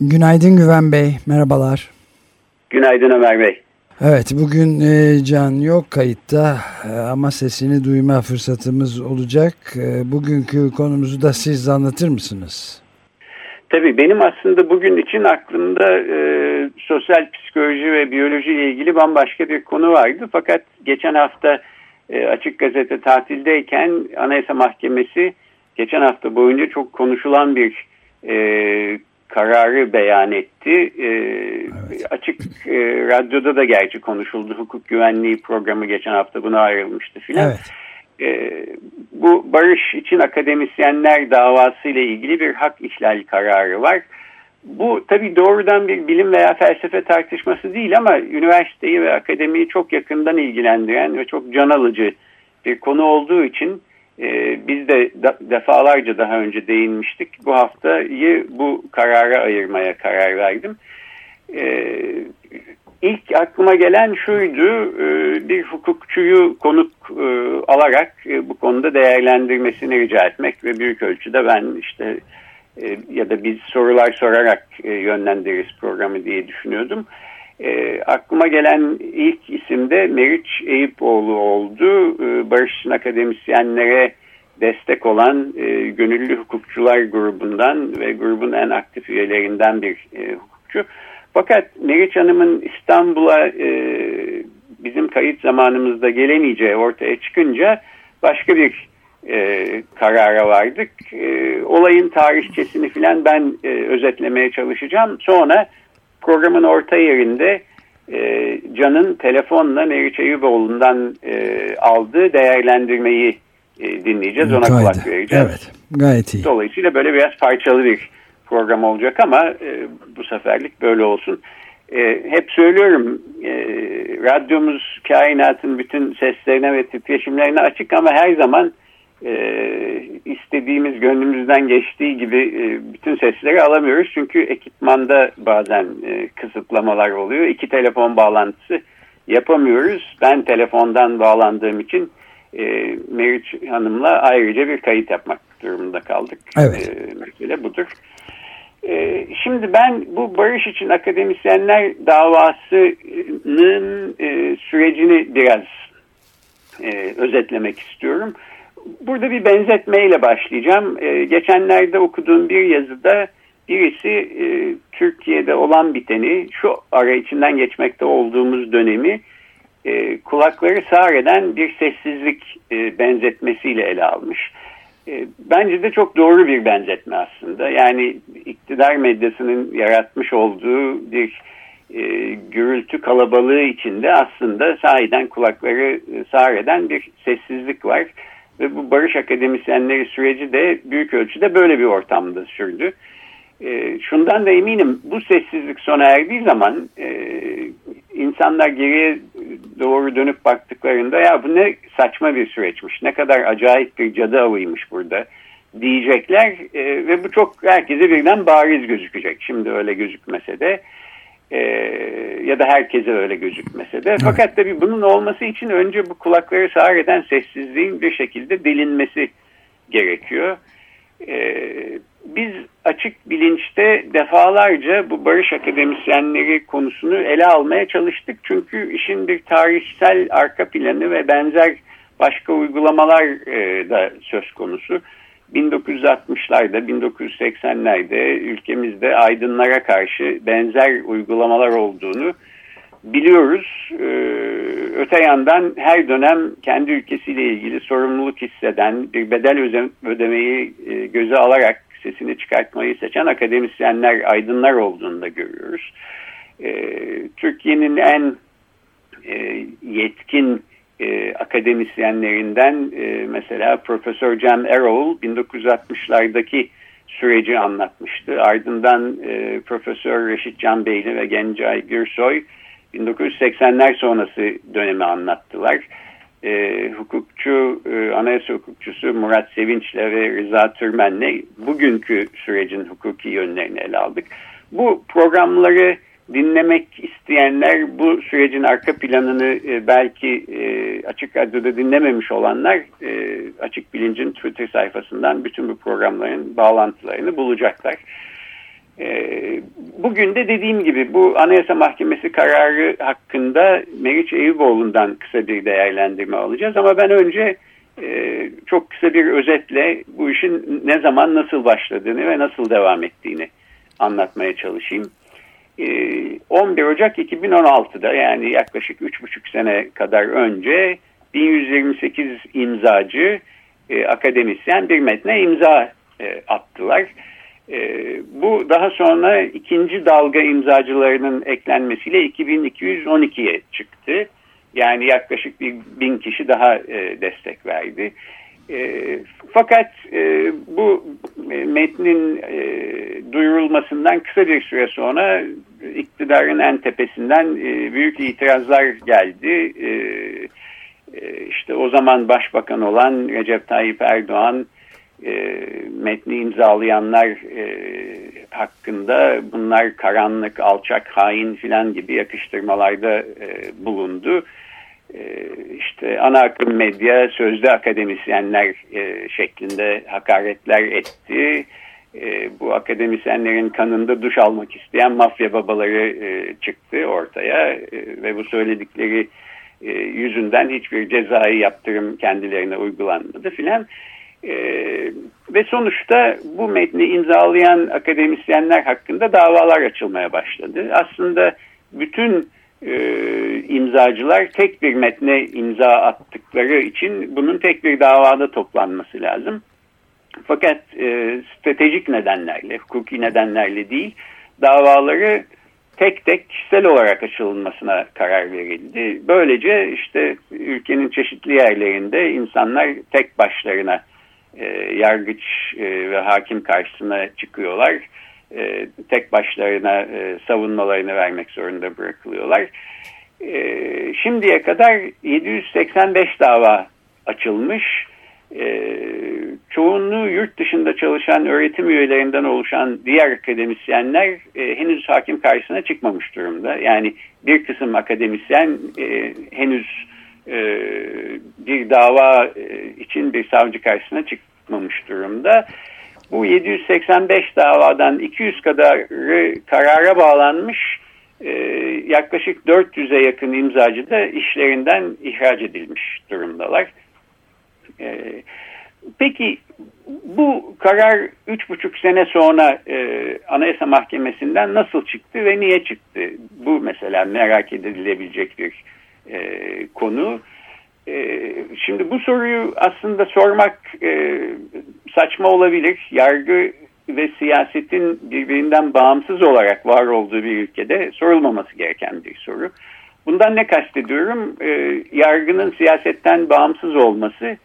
Günaydın Güven Bey, merhabalar. Günaydın Ömer Bey. Evet, bugün e, Can yok kayıtta e, ama sesini duyma fırsatımız olacak. E, bugünkü konumuzu da siz anlatır mısınız? Tabii benim aslında bugün için aklımda e, sosyal psikoloji ve biyoloji ile ilgili bambaşka bir konu vardı. Fakat geçen hafta e, Açık Gazete tatildeyken Anayasa Mahkemesi geçen hafta boyunca çok konuşulan bir e, kararı beyan etti. E, evet. Açık e, Radyo'da da gerçi konuşuldu. Hukuk güvenliği programı geçen hafta buna ayrılmıştı filan. Evet. E, bu barış için akademisyenler davası ile ilgili bir hak ihlal kararı var. Bu tabii doğrudan bir bilim veya felsefe tartışması değil ama üniversiteyi ve akademiyi çok yakından ilgilendiren ve çok can alıcı bir konu olduğu için biz de defalarca daha önce değinmiştik. Bu haftayı bu karara ayırmaya karar verdim. E, ilk aklıma gelen şuydu, e, bir hukukçuyu konuk e, alarak e, bu konuda değerlendirmesini rica etmek ve büyük ölçüde ben işte ya da biz sorular sorarak yönlendiririz programı diye düşünüyordum. E, aklıma gelen ilk isim de Meriç Eyüpoğlu oldu. E, Barış'ın akademisyenlere destek olan e, gönüllü hukukçular grubundan ve grubun en aktif üyelerinden bir e, hukukçu. Fakat Meriç Hanım'ın İstanbul'a e, bizim kayıt zamanımızda gelemeyeceği ortaya çıkınca başka bir e, karara vardık. E, olayın tarihçesini filan ben e, özetlemeye çalışacağım. Sonra programın orta yerinde e, Can'ın telefonla Meriç Eyüboğlu'ndan e, aldığı değerlendirmeyi e, dinleyeceğiz. Ona gayet, kulak vereceğiz. Evet, gayet iyi. Dolayısıyla böyle biraz parçalı bir program olacak ama e, bu seferlik böyle olsun. E, hep söylüyorum e, radyomuz kainatın bütün seslerine ve titreşimlerine açık ama her zaman e, istediğimiz gönlümüzden geçtiği gibi e, bütün sesleri alamıyoruz. Çünkü ekipmanda bazen e, kısıtlamalar oluyor. İki telefon bağlantısı yapamıyoruz. Ben telefondan bağlandığım için e, Meriç Hanım'la ayrıca bir kayıt yapmak durumunda kaldık. Evet. E, mesele budur. E, şimdi ben bu barış için akademisyenler davasının e, sürecini biraz e, özetlemek istiyorum. Burada bir benzetmeyle başlayacağım. E, geçenlerde okuduğum bir yazıda birisi e, Türkiye'de olan biteni, şu ara içinden geçmekte olduğumuz dönemi e, kulakları sağır eden bir sessizlik e, benzetmesiyle ele almış. E, bence de çok doğru bir benzetme aslında. Yani iktidar medyasının yaratmış olduğu bir e, gürültü kalabalığı içinde aslında sahiden kulakları e, sağır eden bir sessizlik var. Ve bu barış akademisyenleri süreci de büyük ölçüde böyle bir ortamda sürdü. E, şundan da eminim bu sessizlik sona erdiği zaman e, insanlar geriye doğru dönüp baktıklarında ya bu ne saçma bir süreçmiş, ne kadar acayip bir cadı avıymış burada diyecekler e, ve bu çok herkese birden bariz gözükecek. Şimdi öyle gözükmese de e, ya da herkese öyle gözükmese de. Fakat tabii bunun olması için önce bu kulakları sağır eden sessizliğin bir şekilde delinmesi gerekiyor. E, biz açık bilinçte defalarca bu barış akademisyenleri konusunu ele almaya çalıştık. Çünkü işin bir tarihsel arka planı ve benzer başka uygulamalar e, da söz konusu. 1960'larda, 1980'lerde ülkemizde aydınlara karşı benzer uygulamalar olduğunu biliyoruz. Ee, öte yandan her dönem kendi ülkesiyle ilgili sorumluluk hisseden, bir bedel ödemeyi e, göze alarak sesini çıkartmayı seçen akademisyenler, aydınlar olduğunu da görüyoruz. Ee, Türkiye'nin en e, yetkin e, akademisyenlerinden e, mesela Profesör Cem Erol 1960'lardaki süreci anlatmıştı. Ardından e, Profesör Reşit Can Beyli ve Gencay Gürsoy 1980'ler sonrası dönemi anlattılar. E, hukukçu, e, anayasa hukukçusu Murat Sevinç'le ve Rıza Türmen'le bugünkü sürecin hukuki yönlerini ele aldık. Bu programları dinlemek isteyenler bu sürecin arka planını e, belki e, Açık Radyo'da dinlememiş olanlar e, Açık Bilinc'in Twitter sayfasından bütün bu programların bağlantılarını bulacaklar. E, bugün de dediğim gibi bu Anayasa Mahkemesi kararı hakkında Meriç Eyüboğlu'ndan kısa bir değerlendirme alacağız. Ama ben önce e, çok kısa bir özetle bu işin ne zaman nasıl başladığını ve nasıl devam ettiğini anlatmaya çalışayım. 11 ee, Ocak 2016'da yani yaklaşık 3,5 sene kadar önce 1128 imzacı e, akademisyen bir metne imza e, attılar. E, bu daha sonra ikinci dalga imzacılarının eklenmesiyle 2212'ye çıktı. Yani yaklaşık bir bin kişi daha destek verdi. Fakat bu metnin duyurulmasından kısa bir süre sonra iktidarın en tepesinden e, büyük itirazlar geldi. E, e, işte o zaman başbakan olan Recep Tayyip Erdoğan e, metni imzalayanlar hakkında bunlar karanlık, alçak, hain filan gibi yakıştırmalarda e, bulundu. E, işte ana akım medya sözde akademisyenler şeklinde hakaretler etti. E, bu akademisyenlerin kanında duş almak isteyen mafya babaları e, çıktı ortaya e, ve bu söyledikleri e, yüzünden hiçbir cezai yaptırım kendilerine uygulanmadı filan. E, ve sonuçta bu metni imzalayan akademisyenler hakkında davalar açılmaya başladı. Aslında bütün e, imzacılar tek bir metne imza attıkları için bunun tek bir davada toplanması lazım. Fakat e, stratejik nedenlerle, hukuki nedenlerle değil, davaları tek tek kişisel olarak açılmasına karar verildi. Böylece işte ülkenin çeşitli yerlerinde insanlar tek başlarına e, yargıç e, ve hakim karşısına çıkıyorlar. E, tek başlarına e, savunmalarını vermek zorunda bırakılıyorlar. E, şimdiye kadar 785 dava açılmış e, çoğunluğu yurt dışında çalışan öğretim üyelerinden oluşan diğer akademisyenler e, henüz hakim karşısına çıkmamış durumda. Yani bir kısım akademisyen e, henüz e, bir dava için bir savcı karşısına çıkmamış durumda. Bu 785 davadan 200 kadarı karara bağlanmış yaklaşık 400'e yakın imzacı da işlerinden ihraç edilmiş durumdalar. E, peki bu karar üç buçuk sene sonra e, Anayasa Mahkemesi'nden nasıl çıktı ve niye çıktı? Bu mesela merak edilebilecek bir e, konu. E, şimdi bu soruyu aslında sormak e, saçma olabilir. Yargı ve siyasetin birbirinden bağımsız olarak var olduğu bir ülkede sorulmaması gereken bir soru. Bundan ne kastediyorum? E, yargının siyasetten bağımsız olması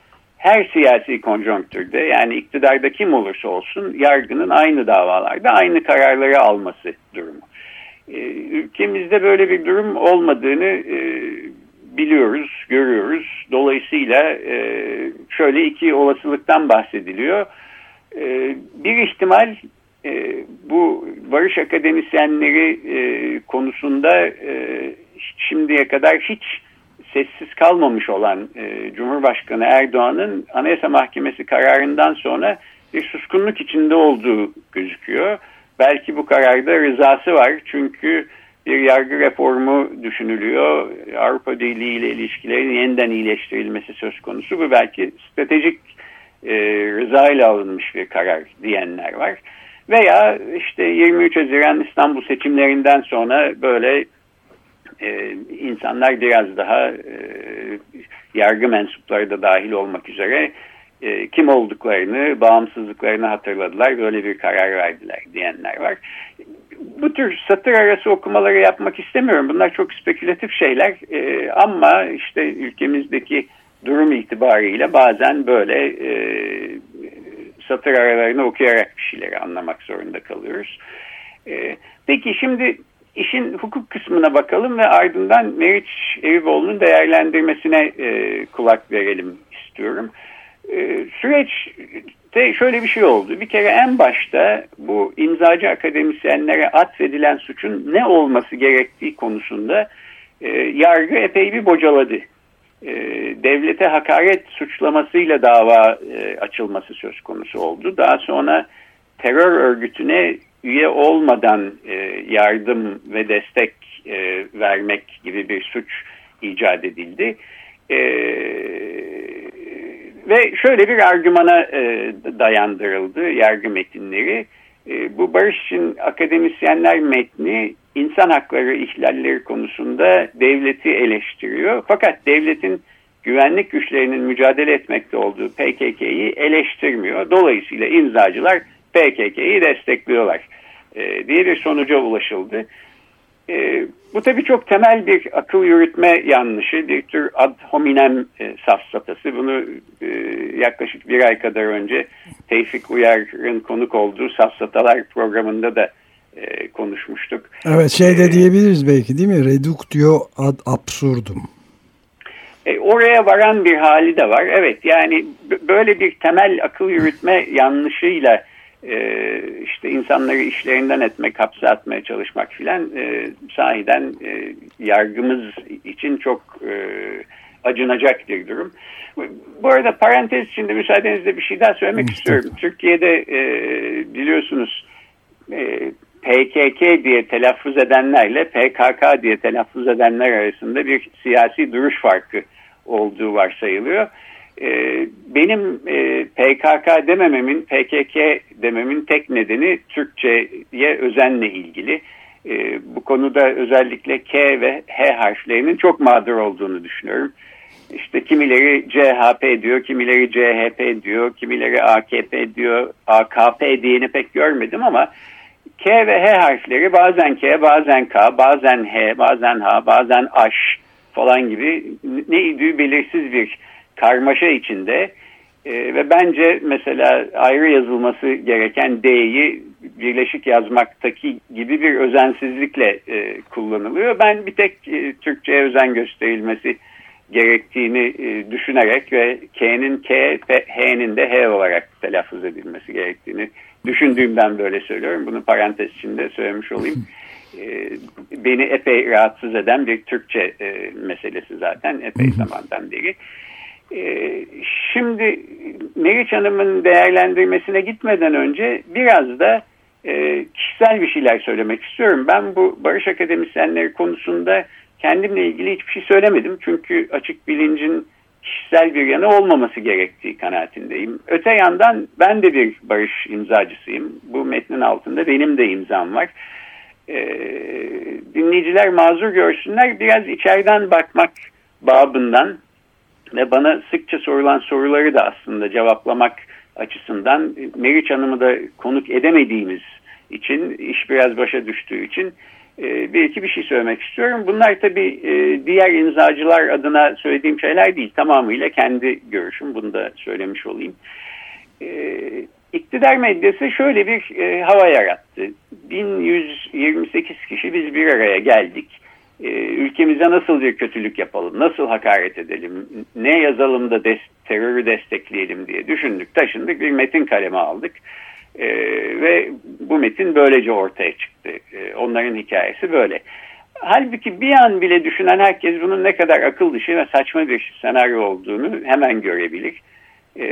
her siyasi konjonktürde yani iktidarda kim olursa olsun yargının aynı davalarda aynı kararları alması durumu. E, ülkemizde böyle bir durum olmadığını e, biliyoruz, görüyoruz. Dolayısıyla e, şöyle iki olasılıktan bahsediliyor. E, bir ihtimal bu barış akademisyenleri e, konusunda şimdiye kadar hiç sessiz kalmamış olan e, Cumhurbaşkanı Erdoğan'ın Anayasa Mahkemesi kararından sonra bir suskunluk içinde olduğu gözüküyor. Belki bu kararda rızası var çünkü bir yargı reformu düşünülüyor. Avrupa Birliği ile ilişkilerin yeniden iyileştirilmesi söz konusu. Bu belki stratejik e, rıza ile alınmış bir karar diyenler var. Veya işte 23 Haziran İstanbul seçimlerinden sonra böyle e, insanlar biraz daha e, yargı mensupları da dahil olmak üzere e, kim olduklarını, bağımsızlıklarını hatırladılar, böyle bir karar verdiler diyenler var. Bu tür satır arası okumaları yapmak istemiyorum. Bunlar çok spekülatif şeyler e, ama işte ülkemizdeki durum itibariyle bazen böyle satır aralarını okuyarak bir şeyleri anlamak zorunda kalıyoruz. Peki şimdi işin hukuk kısmına bakalım ve ardından Meriç Eyüboğlu'nun değerlendirmesine e, kulak verelim istiyorum. E, süreçte şöyle bir şey oldu. Bir kere en başta bu imzacı akademisyenlere atfedilen suçun ne olması gerektiği konusunda e, yargı epey bir bocaladı. E, devlete hakaret suçlamasıyla dava e, açılması söz konusu oldu. Daha sonra terör örgütüne üye olmadan e, yardım ve destek e, vermek gibi bir suç icat edildi. E, ve şöyle bir argümana e, dayandırıldı yargı metinleri. E, bu Barış için akademisyenler metni insan hakları ihlalleri konusunda devleti eleştiriyor. Fakat devletin güvenlik güçlerinin mücadele etmekte olduğu PKK'yi eleştirmiyor. Dolayısıyla imzacılar PKK'yi destekliyorlar e, diye bir sonuca ulaşıldı. E, bu tabii çok temel bir akıl yürütme yanlışı, bir tür ad hominem e, safsatası. Bunu e, yaklaşık bir ay kadar önce Tevfik Uyar'ın konuk olduğu Safsatalar programında da e, konuşmuştuk. Evet şey de e, diyebiliriz belki değil mi? Reductio ad absurdum. E, oraya varan bir hali de var. Evet yani böyle bir temel akıl yürütme yanlışıyla e, işte insanları işlerinden etmek, hapse atmaya çalışmak filan e, sahiden e, yargımız için çok e, acınacak bir durum. Bu arada parantez içinde müsaadenizle bir şey daha söylemek istiyorum. Türkiye'de e, biliyorsunuz e, PKK diye telaffuz edenlerle PKK diye telaffuz edenler arasında bir siyasi duruş farkı olduğu varsayılıyor. Benim e, PKK demememin, PKK dememin tek nedeni Türkçe'ye özenle ilgili. Ee, bu konuda özellikle K ve H harflerinin çok mağdur olduğunu düşünüyorum. İşte kimileri CHP diyor, kimileri CHP diyor, kimileri AKP diyor, AKP diyeni pek görmedim ama K ve H harfleri bazen K, bazen K, bazen H, bazen H, bazen H falan gibi ne idüğü belirsiz bir karmaşa içinde e, ve bence mesela ayrı yazılması gereken D'yi birleşik yazmaktaki gibi bir özensizlikle e, kullanılıyor. Ben bir tek e, Türkçe'ye özen gösterilmesi gerektiğini e, düşünerek ve K'nin K, H'nin de H olarak telaffuz edilmesi gerektiğini düşündüğümden böyle söylüyorum. Bunu parantez içinde söylemiş olayım. E, beni epey rahatsız eden bir Türkçe e, meselesi zaten epey zamandan beri. Ee, şimdi Meriç Hanım'ın değerlendirmesine gitmeden önce biraz da e, kişisel bir şeyler söylemek istiyorum. Ben bu Barış Akademisyenleri konusunda kendimle ilgili hiçbir şey söylemedim. Çünkü açık bilincin kişisel bir yanı olmaması gerektiği kanaatindeyim. Öte yandan ben de bir barış imzacısıyım. Bu metnin altında benim de imzam var. Ee, dinleyiciler mazur görsünler. Biraz içeriden bakmak babından ve bana sıkça sorulan soruları da aslında cevaplamak açısından Meriç Hanım'ı da konuk edemediğimiz için, iş biraz başa düştüğü için e, bir iki bir şey söylemek istiyorum. Bunlar tabii e, diğer imzacılar adına söylediğim şeyler değil. Tamamıyla kendi görüşüm. Bunu da söylemiş olayım. E, iktidar medyası şöyle bir hava yarattı. 1128 kişi biz bir araya geldik ülkemize nasıl bir kötülük yapalım, nasıl hakaret edelim, ne yazalım da des terörü destekleyelim diye düşündük, taşındık, bir metin kaleme aldık. E, ve bu metin böylece ortaya çıktı. E, onların hikayesi böyle. Halbuki bir an bile düşünen herkes bunun ne kadar akıl dışı ve saçma bir senaryo olduğunu hemen görebilir. Ee,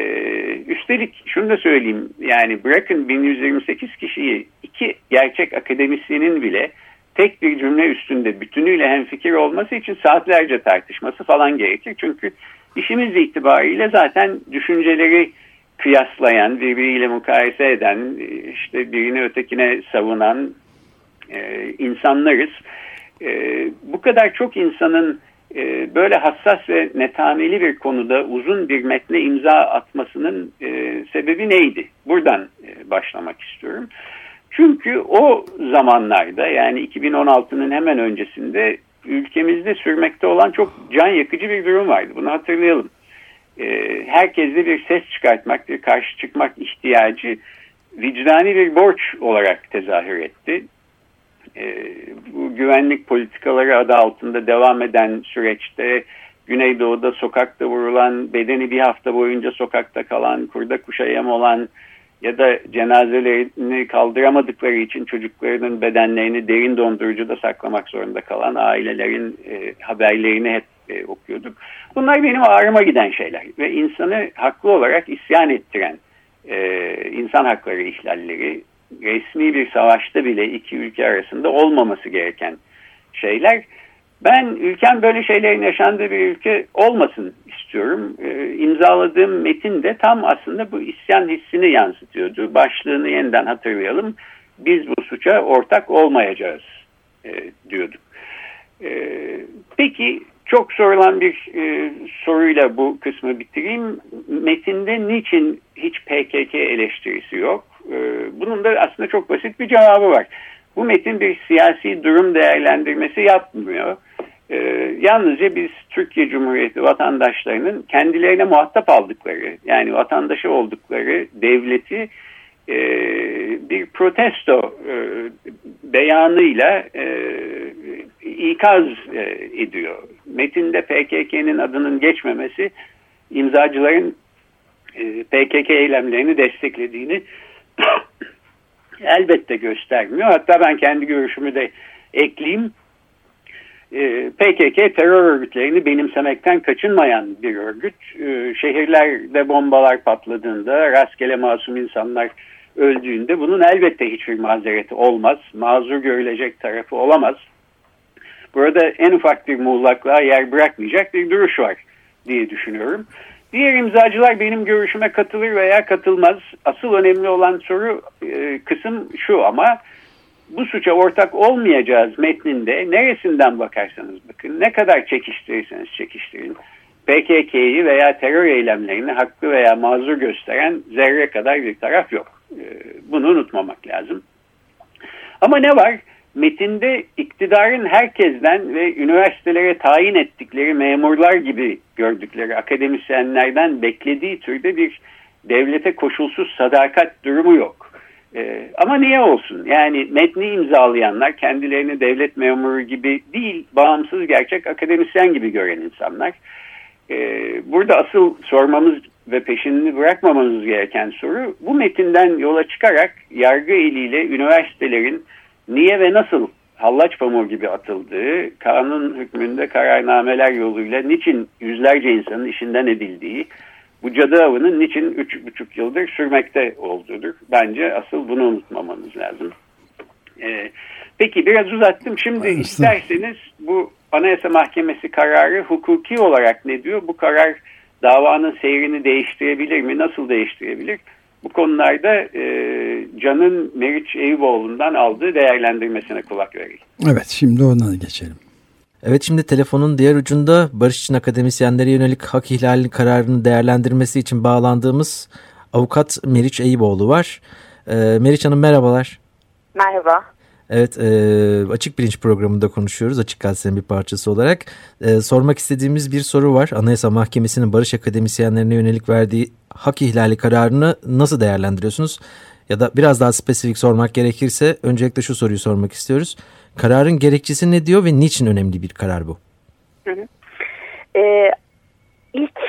üstelik şunu da söyleyeyim yani bırakın 1128 kişiyi iki gerçek akademisyenin bile tek bir cümle üstünde bütünüyle hemfikir olması için saatlerce tartışması falan gerekir. Çünkü işimiz itibariyle zaten düşünceleri kıyaslayan, birbiriyle mukayese eden, işte birini ötekine savunan e, insanlarız. E, bu kadar çok insanın e, böyle hassas ve netaneli bir konuda uzun bir metne imza atmasının e, sebebi neydi? Buradan e, başlamak istiyorum. Çünkü o zamanlarda yani 2016'nın hemen öncesinde ülkemizde sürmekte olan çok can yakıcı bir durum vardı. Bunu hatırlayalım. e, herkeste bir ses çıkartmak, bir karşı çıkmak ihtiyacı vicdani bir borç olarak tezahür etti. E, bu güvenlik politikaları adı altında devam eden süreçte Güneydoğu'da sokakta vurulan, bedeni bir hafta boyunca sokakta kalan, kurda kuşa yem olan ya da cenazelerini kaldıramadıkları için çocuklarının bedenlerini derin dondurucuda saklamak zorunda kalan ailelerin e, haberlerini hep e, okuyorduk. Bunlar benim ağrıma giden şeyler ve insanı haklı olarak isyan ettiren e, insan hakları ihlalleri resmi bir savaşta bile iki ülke arasında olmaması gereken şeyler. Ben ülkem böyle şeylerin yaşandığı bir ülke olmasın istiyorum. Ee, imzaladığım metin de tam aslında bu isyan hissini yansıtıyordu. Başlığını yeniden hatırlayalım. Biz bu suça ortak olmayacağız e, diyorduk. E, peki çok sorulan bir e, soruyla bu kısmı bitireyim. Metinde niçin hiç PKK eleştirisi yok? E, bunun da aslında çok basit bir cevabı var. Bu metin bir siyasi durum değerlendirmesi yapmıyor. Ee, yalnızca biz Türkiye Cumhuriyeti vatandaşlarının kendilerine muhatap aldıkları yani vatandaşı oldukları devleti e, bir protesto e, beyanıyla e, ikaz e, ediyor. Metinde PKK'nın adının geçmemesi imzacıların e, PKK eylemlerini desteklediğini elbette göstermiyor. Hatta ben kendi görüşümü de ekleyeyim. Ee, PKK terör örgütlerini benimsemekten kaçınmayan bir örgüt. Ee, şehirlerde bombalar patladığında, rastgele masum insanlar öldüğünde bunun elbette hiçbir mazereti olmaz. Mazur görülecek tarafı olamaz. Burada en ufak bir muğlaklığa yer bırakmayacak bir duruş var diye düşünüyorum. Diğer imzacılar benim görüşüme katılır veya katılmaz. Asıl önemli olan soru e, kısım şu ama bu suça ortak olmayacağız metninde neresinden bakarsanız bakın ne kadar çekiştirirseniz çekiştirin PKK'yı veya terör eylemlerini haklı veya mazur gösteren zerre kadar bir taraf yok. Ee, bunu unutmamak lazım. Ama ne var? Metinde iktidarın herkesten ve üniversitelere tayin ettikleri memurlar gibi gördükleri akademisyenlerden beklediği türde bir devlete koşulsuz sadakat durumu yok. Ee, ama niye olsun? Yani metni imzalayanlar kendilerini devlet memuru gibi değil, bağımsız gerçek akademisyen gibi gören insanlar. Ee, burada asıl sormamız ve peşini bırakmamamız gereken soru bu metinden yola çıkarak yargı eliyle üniversitelerin niye ve nasıl hallaç pamuğu gibi atıldığı, kanun hükmünde kararnameler yoluyla niçin yüzlerce insanın işinden edildiği, bu cadı avının niçin üç buçuk yıldır sürmekte olduğudur. Bence asıl bunu unutmamamız lazım. Ee, peki biraz uzattım. Şimdi isterseniz bu Anayasa Mahkemesi kararı hukuki olarak ne diyor? Bu karar davanın seyrini değiştirebilir mi? Nasıl değiştirebilir? Bu konularda e, Can'ın Meriç Eyüboğlu'ndan aldığı değerlendirmesine kulak verelim. Evet şimdi ona geçelim. Evet şimdi telefonun diğer ucunda Barış için akademisyenlere yönelik hak ihlali kararını değerlendirmesi için bağlandığımız avukat Meriç Eyüboğlu var. Ee, Meriç Hanım merhabalar. Merhaba. Evet e, Açık Bilinç programında konuşuyoruz Açık Gazete'nin bir parçası olarak. E, sormak istediğimiz bir soru var. Anayasa Mahkemesi'nin Barış akademisyenlerine yönelik verdiği hak ihlali kararını nasıl değerlendiriyorsunuz? Ya da biraz daha spesifik sormak gerekirse öncelikle şu soruyu sormak istiyoruz. Kararın gerekçesi ne diyor ve niçin önemli bir karar bu? Hı hı. Ee, ilk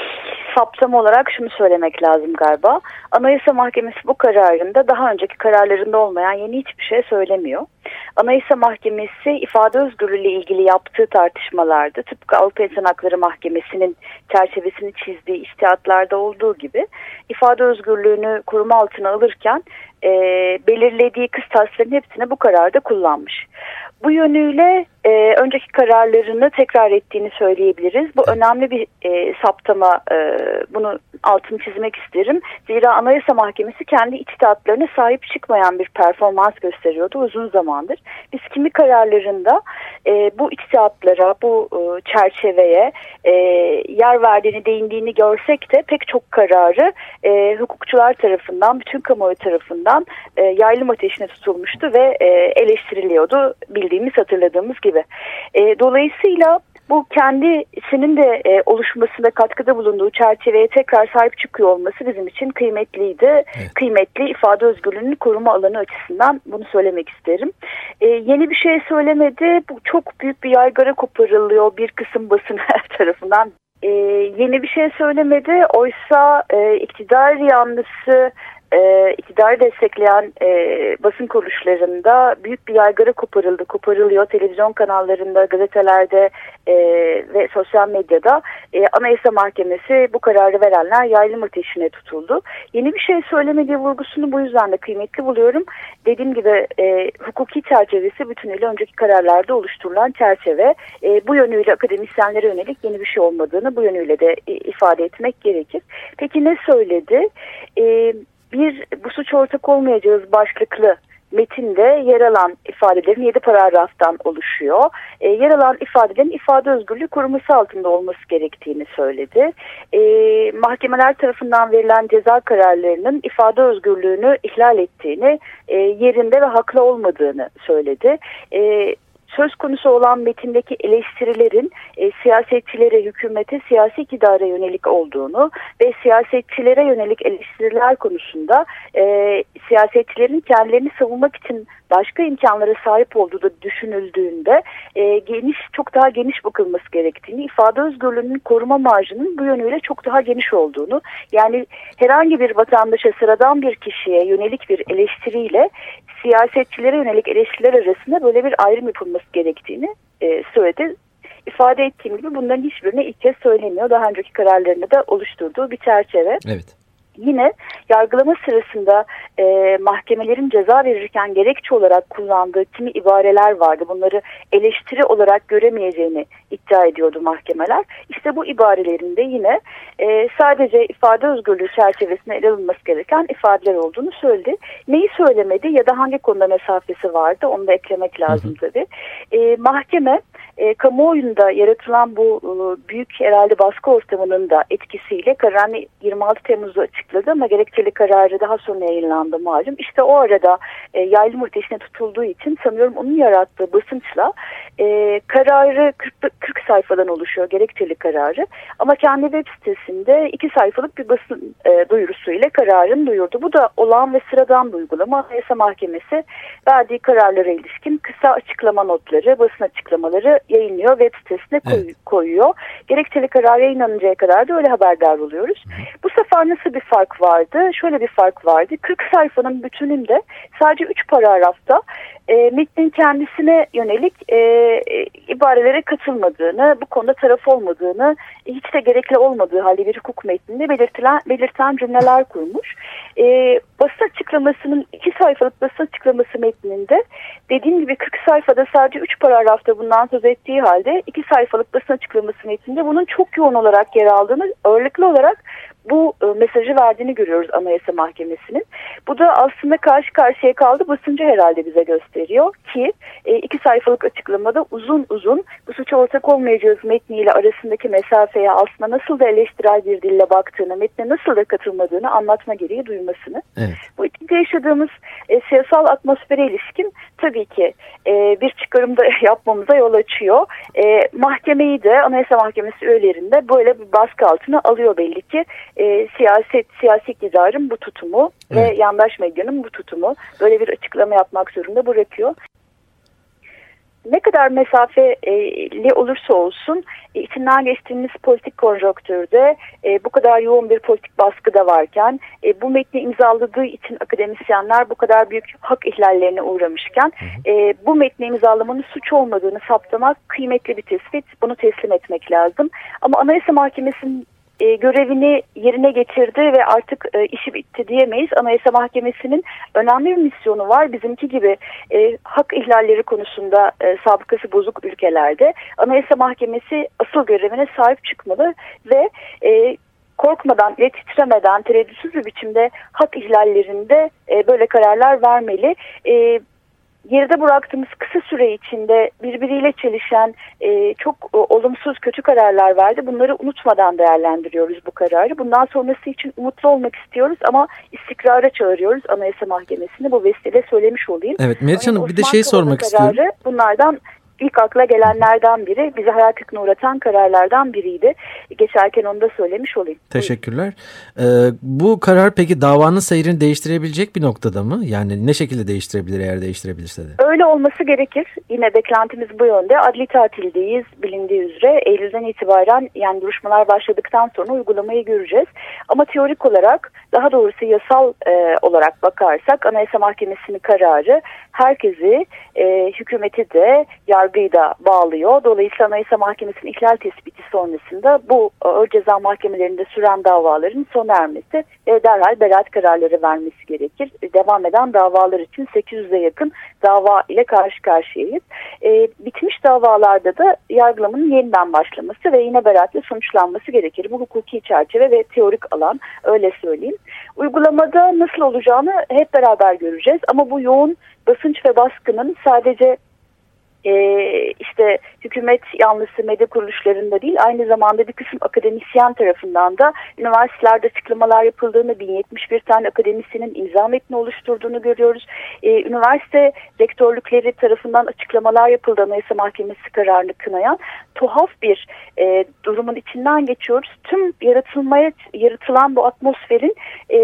saptama olarak şunu söylemek lazım galiba. Anayasa Mahkemesi bu kararında daha önceki kararlarında olmayan yeni hiçbir şey söylemiyor. Anayasa Mahkemesi ifade özgürlüğü ile ilgili yaptığı tartışmalarda tıpkı Avrupa İnsan Hakları Mahkemesi'nin çerçevesini çizdiği iştihatlarda olduğu gibi ifade özgürlüğünü koruma altına alırken e, belirlediği kıstasların hepsini bu kararda kullanmış. Bu yönüyle e, önceki kararlarını tekrar ettiğini söyleyebiliriz. Bu önemli bir e, saptama, e, bunu altını çizmek isterim. Zira Anayasa Mahkemesi kendi içtihatlarına sahip çıkmayan bir performans gösteriyordu uzun zamandır. Biz kimi kararlarında e, bu içtihatlara, bu e, çerçeveye e, yer verdiğini, değindiğini görsek de pek çok kararı e, hukukçular tarafından, bütün kamuoyu tarafından e, yaylım ateşine tutulmuştu ve e, eleştiriliyordu bildiğimiz, hatırladığımız gibi. E, dolayısıyla bu kendisinin de e, oluşmasında katkıda bulunduğu çerçeveye tekrar sahip çıkıyor olması bizim için kıymetliydi. Evet. Kıymetli ifade özgürlüğünün koruma alanı açısından bunu söylemek isterim. E, yeni bir şey söylemedi. Bu çok büyük bir yaygara koparılıyor bir kısım basın tarafından. E, yeni bir şey söylemedi. Oysa e, iktidar yanlısı e, iktidarı destekleyen e, basın kuruluşlarında büyük bir yaygara koparıldı, koparılıyor. Televizyon kanallarında, gazetelerde e, ve sosyal medyada e, Anayasa Mahkemesi bu kararı verenler yaylım ateşine tutuldu. Yeni bir şey söylemediği vurgusunu bu yüzden de kıymetli buluyorum. Dediğim gibi e, hukuki çerçevesi bütünüyle önceki kararlarda oluşturulan çerçeve. E, bu yönüyle akademisyenlere yönelik yeni bir şey olmadığını bu yönüyle de e, ifade etmek gerekir. Peki ne söyledi? E, bir bu suç ortak olmayacağız başlıklı metinde yer alan ifadelerin 7 paragraftan oluşuyor. E, yer alan ifadelerin ifade özgürlüğü koruması altında olması gerektiğini söyledi. E, mahkemeler tarafından verilen ceza kararlarının ifade özgürlüğünü ihlal ettiğini, e, yerinde ve haklı olmadığını söyledi. E, söz konusu olan metindeki eleştirilerin e, siyasetçilere, hükümete, siyasi iktidara yönelik olduğunu ve siyasetçilere yönelik eleştiriler konusunda e, siyasetçilerin kendilerini savunmak için başka imkanlara sahip olduğu da düşünüldüğünde e, geniş çok daha geniş bakılması gerektiğini, ifade özgürlüğünün koruma marjının bu yönüyle çok daha geniş olduğunu, yani herhangi bir vatandaşa sıradan bir kişiye yönelik bir eleştiriyle siyasetçilere yönelik eleştiriler arasında böyle bir ayrım yapılması gerektiğini e, söyledi. İfade ettiğim gibi bunların hiçbirine ilk kez söylemiyor. Daha önceki kararlarını da oluşturduğu bir çerçeve. Evet. Yine yargılama sırasında e, mahkemelerin ceza verirken gerekçe olarak kullandığı kimi ibareler vardı. Bunları eleştiri olarak göremeyeceğini iddia ediyordu mahkemeler. İşte bu ibarelerinde yine e, sadece ifade özgürlüğü çerçevesinde ele alınması gereken ifadeler olduğunu söyledi. Neyi söylemedi ya da hangi konuda mesafesi vardı onu da eklemek lazım tabii. E, mahkeme e, kamuoyunda yaratılan bu e, büyük herhalde baskı ortamının da etkisiyle kararını 26 Temmuz'da açıkladı ama gerekçeli kararı daha sonra yayınlandı malum. İşte o arada e, yaylım ateşine tutulduğu için sanıyorum onun yarattığı basınçla e, kararı 40, 40 sayfadan oluşuyor gerekçeli kararı ama kendi web sitesinde iki sayfalık bir basın e, duyurusuyla kararın duyurdu. Bu da olağan ve sıradan bir uygulama. Anayasa Mahkemesi verdiği kararlara ilişkin kısa açıklama notları, basın açıklamaları yayınlıyor, web sitesine koy, evet. koyuyor. Gerekçeli karar yayınlanıncaya kadar da öyle haberdar oluyoruz. Hı. Bu sefer nasıl bir fark vardı? Şöyle bir fark vardı. 40 sayfanın bütününde sadece 3 paragrafta e, metnin kendisine yönelik e, e, ibarelere katılmadığını, bu konuda taraf olmadığını, hiç de gerekli olmadığı halde bir hukuk metninde belirtilen, belirten cümleler kurmuş. E, basın açıklamasının iki sayfalık basın açıklaması metninde dediğim gibi 40 sayfada sadece 3 paragrafta bundan söz ettiği halde iki sayfalık basın açıklaması metninde bunun çok yoğun olarak yer aldığını, ağırlıklı olarak bu e, mesajı verdiğini görüyoruz Anayasa Mahkemesi'nin. Bu da aslında karşı karşıya kaldı basıncı herhalde bize gösteriyor ki e, iki sayfalık açıklamada uzun uzun bu suça ortak olmayacağız metniyle arasındaki mesafeye aslında nasıl da eleştirel bir dille baktığını, metne nasıl da katılmadığını anlatma gereği duymasını. Evet. Bu içinde yaşadığımız e, siyasal atmosfere ilişkin tabii ki e, bir çıkarımda yapmamıza yol açıyor. E, mahkemeyi de Anayasa Mahkemesi üyelerinde böyle bir baskı altına alıyor belli ki e, siyaset siyasi iktidarın bu tutumu evet. ve yandaş medyanın bu tutumu böyle bir açıklama yapmak zorunda bırakıyor ne kadar mesafeli olursa olsun e, içinden geçtiğimiz politik konjonktürde e, bu kadar yoğun bir politik baskı da varken e, bu metni imzaladığı için akademisyenler bu kadar büyük hak ihlallerine uğramışken bu metni imzalamanın suç olmadığını saptamak kıymetli bir tespit. Bunu teslim etmek lazım. Ama Anayasa Mahkemesi'nin e, görevini yerine getirdi ve artık e, işi bitti diyemeyiz. Anayasa Mahkemesi'nin önemli bir misyonu var. Bizimki gibi e, hak ihlalleri konusunda e, sabıkası bozuk ülkelerde Anayasa Mahkemesi asıl görevine sahip çıkmalı ve e, korkmadan ve titremeden tereddütsüz bir biçimde hak ihlallerinde e, böyle kararlar vermeli. E, geride bıraktığımız kısa süre içinde birbiriyle çelişen e, çok e, olumsuz kötü kararlar verdi. Bunları unutmadan değerlendiriyoruz bu kararı. Bundan sonrası için umutlu olmak istiyoruz ama istikrara çağırıyoruz Anayasa Mahkemesi'ni. Bu vesileyle söylemiş olayım. Evet Meriç Hanım bir de şey sormak istiyorum. Bunlardan ilk akla gelenlerden biri. Bizi hayal kırıklığına uğratan kararlardan biriydi. Geçerken onu da söylemiş olayım. Teşekkürler. Ee, bu karar peki davanın seyrini değiştirebilecek bir noktada mı? Yani ne şekilde değiştirebilir eğer değiştirebilirse de? Öyle olması gerekir. Yine beklentimiz bu yönde. Adli tatildeyiz bilindiği üzere. Eylül'den itibaren yani duruşmalar başladıktan sonra uygulamayı göreceğiz. Ama teorik olarak daha doğrusu yasal e, olarak bakarsak Anayasa Mahkemesi'nin kararı herkesi e, hükümeti de yargıyı da bağlıyor. Dolayısıyla Anayasa Mahkemesi'nin ihlal tespiti sonrasında bu ağır ceza mahkemelerinde süren davaların sona ermesi ve derhal beraat kararları vermesi gerekir. Devam eden davalar için 800'e yakın dava ile karşı karşıyayız. E, bitmiş davalarda da yargılamanın yeniden başlaması ve yine beraatle sonuçlanması gerekir. Bu hukuki çerçeve ve teorik alan öyle söyleyeyim. Uygulamada nasıl olacağını hep beraber göreceğiz ama bu yoğun basınç ve baskının sadece e, işte hükümet yanlısı medya kuruluşlarında değil aynı zamanda bir kısım akademisyen tarafından da üniversitelerde açıklamalar yapıldığını 1071 tane akademisyenin imza metni oluşturduğunu görüyoruz. E, üniversite rektörlükleri tarafından açıklamalar yapıldı Anayasa Mahkemesi kararını kınayan tuhaf bir e, durumun içinden geçiyoruz. Tüm yaratılmaya yaratılan bu atmosferin e,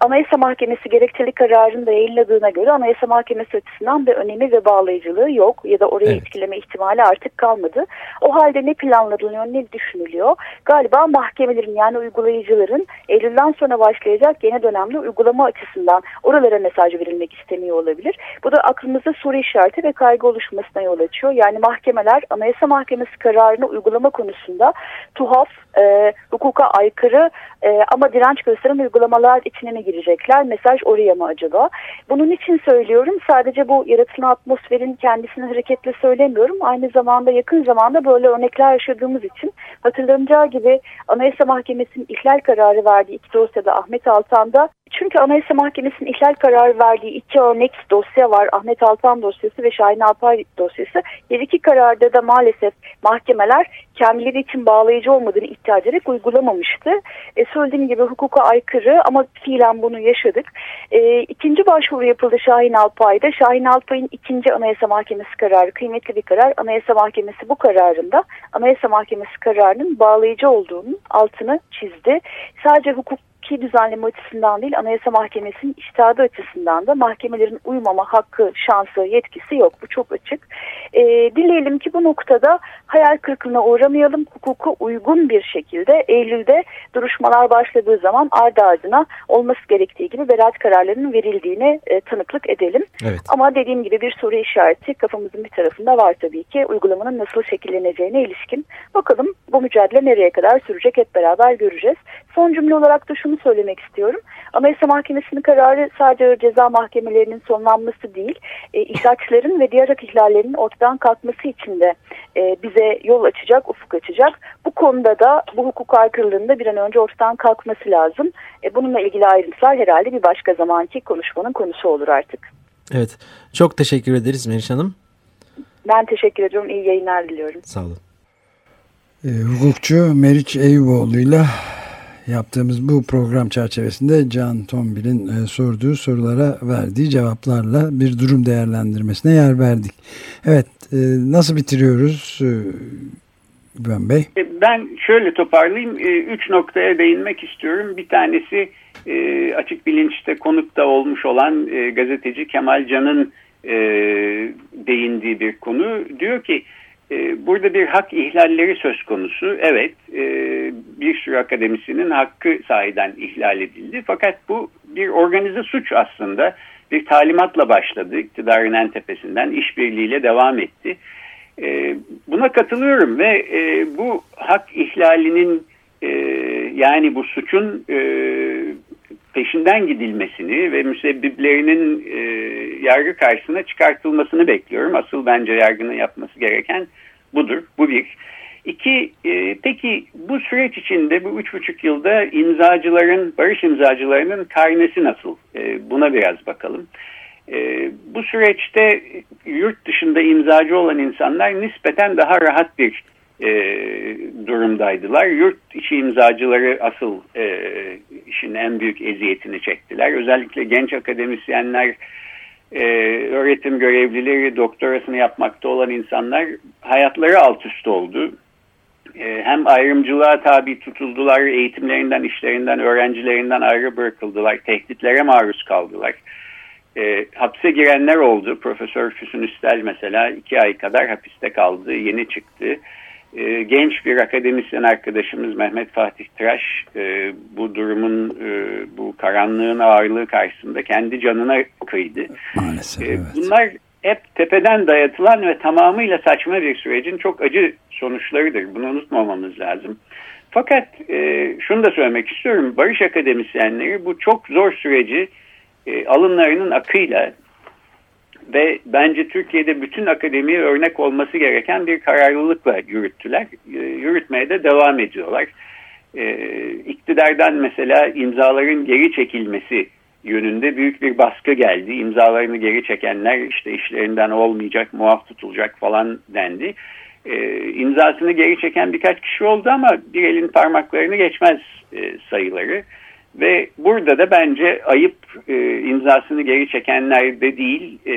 Anayasa Mahkemesi gerekçeli kararını da yayınladığına göre Anayasa Mahkemesi açısından bir önemi ve bağlayıcılığı yok ya da orayı evet. etkileme ihtimali artık kalmadı. O halde ne planlanıyor ne düşünülüyor? Galiba mahkemelerin yani uygulayıcıların Eylül'den sonra başlayacak yeni dönemde uygulama açısından oralara mesaj verilmek isteniyor olabilir. Bu da aklımızda soru işareti ve kaygı oluşmasına yol açıyor. Yani mahkemeler Anayasa Mahkemesi kararını uygulama konusunda tuhaf, e, hukuka aykırı e, ama direnç gösteren uygulamalar içine mi girecekler? Mesaj oraya mı acaba? Bunun için söylüyorum sadece bu yaratılan atmosferin kendisini hareketle söylemiyorum. Aynı zamanda yakın zamanda böyle örnekler yaşadığımız için hatırlanacağı gibi Anayasa Mahkemesi'nin ihlal kararı verdiği iki dosyada Ahmet Altan'da çünkü Anayasa Mahkemesi'nin ihlal kararı verdiği iki örnek dosya var. Ahmet Altan dosyası ve Şahin Alpay dosyası. Her iki kararda da maalesef mahkemeler kendileri için bağlayıcı olmadığını iddia ederek uygulamamıştı. E, söylediğim gibi hukuka aykırı ama fiilen bunu yaşadık. E, ikinci başvuru yapıldı Şahin Alpay'da. Şahin Alpay'ın ikinci Anayasa Mahkemesi kararı kıymetli bir karar. Anayasa Mahkemesi bu kararında Anayasa Mahkemesi kararının bağlayıcı olduğunu altını çizdi. Sadece hukuk hukuki düzenleme açısından değil Anayasa Mahkemesi'nin iştihadı açısından da mahkemelerin uymama hakkı, şansı, yetkisi yok. Bu çok açık. E, dileyelim ki bu noktada hayal kırıklığına uğramayalım. Hukuka uygun bir şekilde Eylül'de duruşmalar başladığı zaman ardı ardına olması gerektiği gibi beraat kararlarının verildiğine e, tanıklık edelim. Evet. Ama dediğim gibi bir soru işareti kafamızın bir tarafında var tabii ki uygulamanın nasıl şekilleneceğine ilişkin. Bakalım bu mücadele nereye kadar sürecek hep beraber göreceğiz. Son cümle olarak da şunu söylemek istiyorum. Anayasa Mahkemesi'nin kararı sadece ceza mahkemelerinin sonlanması değil, e, ihraçların ve diğer hak ihlallerinin ortadan kalkması için de e, bize yol açacak, ufuk açacak. Bu konuda da bu hukuk aykırılığında bir an önce ortadan kalkması lazım. E, bununla ilgili ayrıntılar herhalde bir başka zamanki konuşmanın konusu olur artık. Evet, çok teşekkür ederiz Meriç Hanım. Ben teşekkür ediyorum. İyi yayınlar diliyorum. Sağ olun. E, hukukçu Meriç Eyüboğlu'yla yaptığımız bu program çerçevesinde Can Tombil'in e, sorduğu sorulara verdiği cevaplarla bir durum değerlendirmesine yer verdik. Evet, e, nasıl bitiriyoruz e, Güven Bey? E, ben şöyle toparlayayım. Üç noktaya değinmek istiyorum. Bir tanesi açık bilinçte konukta olmuş olan gazeteci Kemal Can'ın değindiği bir konu. Diyor ki burada bir hak ihlalleri söz konusu. Evet e, bir sürü akademisinin hakkı sahiden ihlal edildi. Fakat bu bir organize suç aslında. Bir talimatla başladı iktidarın en tepesinden işbirliğiyle devam etti. E, buna katılıyorum ve e, bu hak ihlalinin yani bu suçun peşinden gidilmesini ve müsebbiplerinin e, yargı karşısına çıkartılmasını bekliyorum. Asıl bence yargının yapması gereken budur. Bu bir. İki, e, peki bu süreç içinde bu üç buçuk yılda imzacıların, barış imzacılarının karnesi nasıl? E, buna biraz bakalım. E, bu süreçte yurt dışında imzacı olan insanlar nispeten daha rahat bir e, durumdaydılar. Yurt içi imzacıları asıl e, işin en büyük eziyetini çektiler. Özellikle genç akademisyenler e, öğretim görevlileri, doktorasını yapmakta olan insanlar hayatları alt üst oldu. E, hem ayrımcılığa tabi tutuldular, eğitimlerinden, işlerinden, öğrencilerinden ayrı bırakıldılar, tehditlere maruz kaldılar. E, hapse girenler oldu. Profesör Füsun Üstel mesela iki ay kadar hapiste kaldı, yeni çıktı. Genç bir akademisyen arkadaşımız Mehmet Fatih Tıraş e, bu durumun, e, bu karanlığın ağırlığı karşısında kendi canına kıydı. Maalesef, e, evet. Bunlar hep tepeden dayatılan ve tamamıyla saçma bir sürecin çok acı sonuçlarıdır. Bunu unutmamamız lazım. Fakat e, şunu da söylemek istiyorum. Barış akademisyenleri bu çok zor süreci e, alınlarının akıyla ve bence Türkiye'de bütün akademiye örnek olması gereken bir kararlılıkla yürüttüler. E, yürütmeye de devam ediyorlar. E, iktidardan mesela imzaların geri çekilmesi yönünde büyük bir baskı geldi. İmzalarını geri çekenler işte işlerinden olmayacak, muaf tutulacak falan dendi. E, imzasını geri çeken birkaç kişi oldu ama bir elin parmaklarını geçmez e, sayıları. Ve burada da bence ayıp e, imzasını geri çekenlerde değil, e,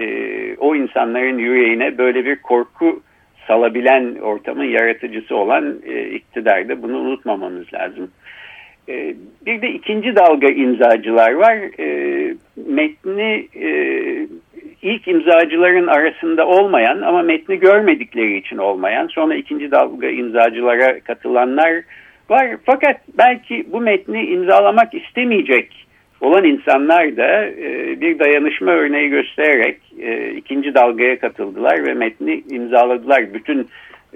o insanların yüreğine böyle bir korku salabilen ortamın yaratıcısı olan e, iktidarda bunu unutmamamız lazım. E, bir de ikinci dalga imzacılar var. E, metni e, ilk imzacıların arasında olmayan ama metni görmedikleri için olmayan sonra ikinci dalga imzacılara katılanlar. Fakat belki bu metni imzalamak istemeyecek olan insanlar da e, bir dayanışma örneği göstererek e, ikinci dalgaya katıldılar ve metni imzaladılar bütün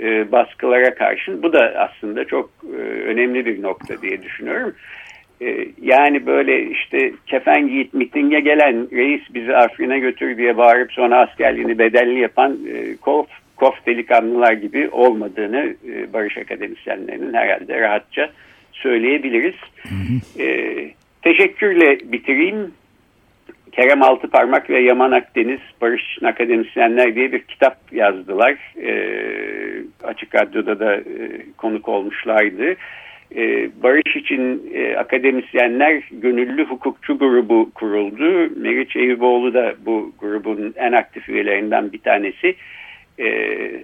e, baskılara karşın. Bu da aslında çok e, önemli bir nokta diye düşünüyorum. E, yani böyle işte kefen giyip mitinge gelen reis bizi Afrin'e götür diye bağırıp sonra askerliğini bedelli yapan e, Kof kof delikanlılar gibi olmadığını e, barış akademisyenlerinin herhalde rahatça söyleyebiliriz. E, teşekkürle bitireyim. Kerem Altıparmak ve Yaman Akdeniz Barış Akademisyenler diye bir kitap yazdılar. E, Açık Radyo'da da e, konuk olmuşlardı. E, Barış için e, akademisyenler gönüllü hukukçu grubu kuruldu. Meriç Eyüboğlu da bu grubun en aktif üyelerinden bir tanesi e,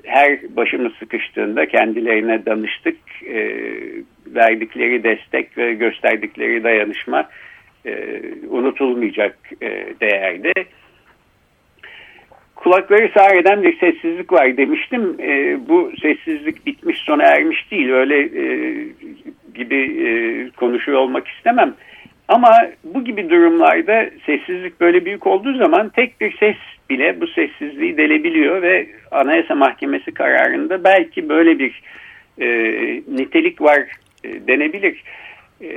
her başımız sıkıştığında kendilerine danıştık. E, verdikleri destek ve gösterdikleri dayanışma e, unutulmayacak e, değerde. Kulakları sağır eden bir sessizlik var demiştim. Bu sessizlik bitmiş sona ermiş değil. Öyle gibi konuşuyor olmak istemem. Ama bu gibi durumlarda sessizlik böyle büyük olduğu zaman tek bir ses bile bu sessizliği delebiliyor ve Anayasa Mahkemesi kararında belki böyle bir e, nitelik var e, denebilir. E,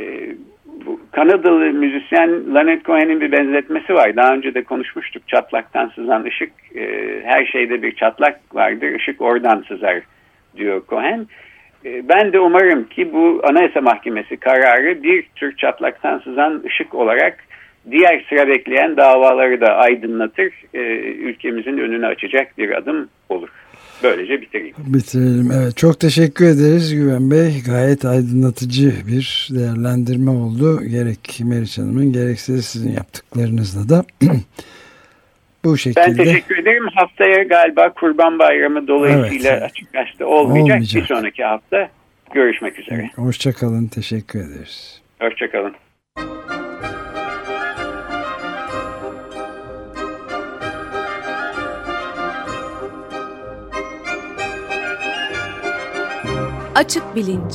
bu Kanadalı müzisyen Leonard Cohen'in bir benzetmesi var. Daha önce de konuşmuştuk. Çatlaktan sızan ışık, e, her şeyde bir çatlak vardır, ışık oradan sızar diyor Cohen. Ben de umarım ki bu Anayasa Mahkemesi kararı bir tür çatlaktan sızan ışık olarak diğer sıra bekleyen davaları da aydınlatır, e, ülkemizin önünü açacak bir adım olur. Böylece bitireyim. Bitirelim. Evet, çok teşekkür ederiz Güven Bey. Gayet aydınlatıcı bir değerlendirme oldu. Gerek Meriç Hanım'ın gerekse sizin yaptıklarınızla da. Bu şekilde. Ben teşekkür ederim. Haftaya galiba Kurban Bayramı dolayısıyla evet. açık gazete olmayacak. olmayacak. Bir sonraki hafta görüşmek üzere. Hoşçakalın. Teşekkür ederiz. Hoşçakalın. Açık Bilinç